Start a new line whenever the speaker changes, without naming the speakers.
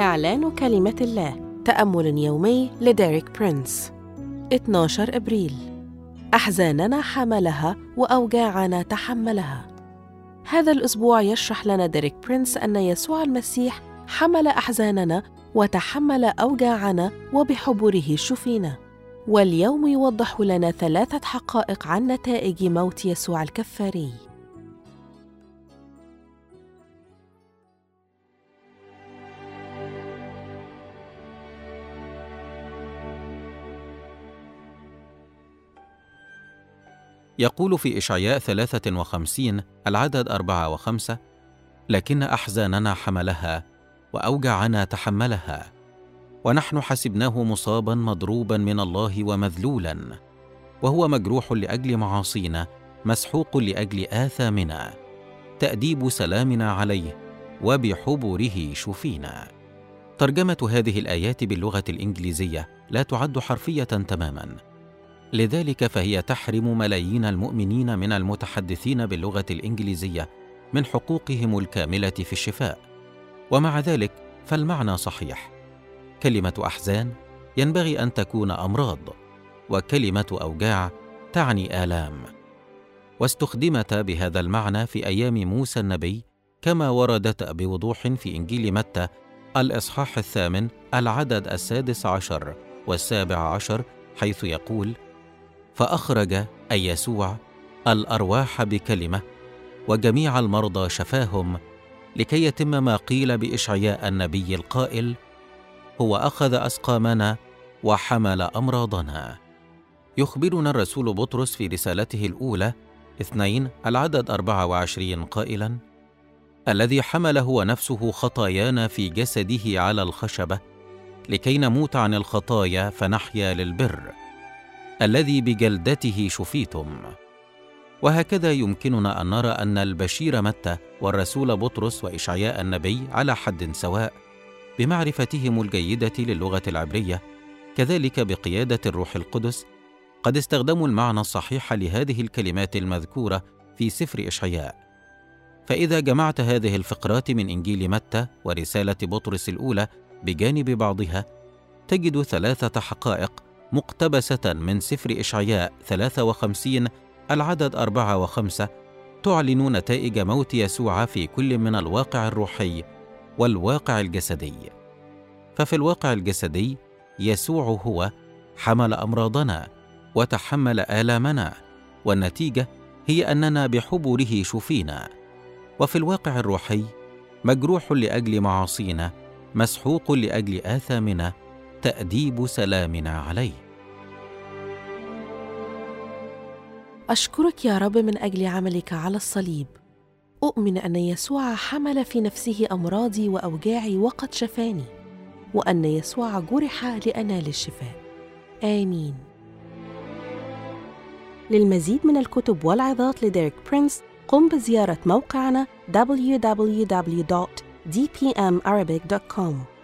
إعلان كلمة الله. تأمل يومي لديريك برينس. 12 إبريل. أحزاننا حملها وأوجاعنا تحملها. هذا الأسبوع يشرح لنا ديريك برينس أن يسوع المسيح حمل أحزاننا وتحمل أوجاعنا وبحبره شفينا. واليوم يوضح لنا ثلاثة حقائق عن نتائج موت يسوع الكفاري.
يقول في إشعياء 53 العدد أربعة وخمسة لكن أحزاننا حملها وأوجعنا تحملها ونحن حسبناه مصابا مضروبا من الله ومذلولا وهو مجروح لأجل معاصينا مسحوق لأجل آثامنا تأديب سلامنا عليه وبحبره شفينا. ترجمة هذه الآيات باللغة الإنجليزية لا تعد حرفية تماما. لذلك فهي تحرم ملايين المؤمنين من المتحدثين باللغة الإنجليزية من حقوقهم الكاملة في الشفاء. ومع ذلك فالمعنى صحيح. كلمة أحزان ينبغي أن تكون أمراض وكلمة أوجاع تعني آلام. واستخدمتا بهذا المعنى في أيام موسى النبي كما وردت بوضوح في إنجيل متى الإصحاح الثامن العدد السادس عشر والسابع عشر حيث يقول فأخرج أي يسوع الأرواح بكلمة وجميع المرضى شفاهم لكي يتم ما قيل بإشعياء النبي القائل هو أخذ أسقامنا وحمل أمراضنا يخبرنا الرسول بطرس في رسالته الأولى اثنين العدد أربعة وعشرين قائلا الذي حمل هو نفسه خطايانا في جسده على الخشبة لكي نموت عن الخطايا فنحيا للبر الذي بجلدته شفيتم. وهكذا يمكننا أن نرى أن البشير متى والرسول بطرس وإشعياء النبي على حد سواء بمعرفتهم الجيدة للغة العبرية كذلك بقيادة الروح القدس قد استخدموا المعنى الصحيح لهذه الكلمات المذكورة في سفر إشعياء. فإذا جمعت هذه الفقرات من إنجيل متى ورسالة بطرس الأولى بجانب بعضها تجد ثلاثة حقائق مقتبسة من سفر إشعياء 53 العدد أربعة وخمسة تعلن نتائج موت يسوع في كل من الواقع الروحي والواقع الجسدي. ففي الواقع الجسدي يسوع هو حمل أمراضنا وتحمل آلامنا والنتيجة هي أننا بحبره شفينا. وفي الواقع الروحي مجروح لأجل معاصينا مسحوق لأجل آثامنا تأديب سلامنا عليه.
أشكرك يا رب من أجل عملك على الصليب. أؤمن أن يسوع حمل في نفسه أمراضي وأوجاعي وقد شفاني وأن يسوع جرح لأنال الشفاء. آمين. للمزيد من الكتب والعظات لديريك برينس قم بزيارة موقعنا www.dpmarabic.com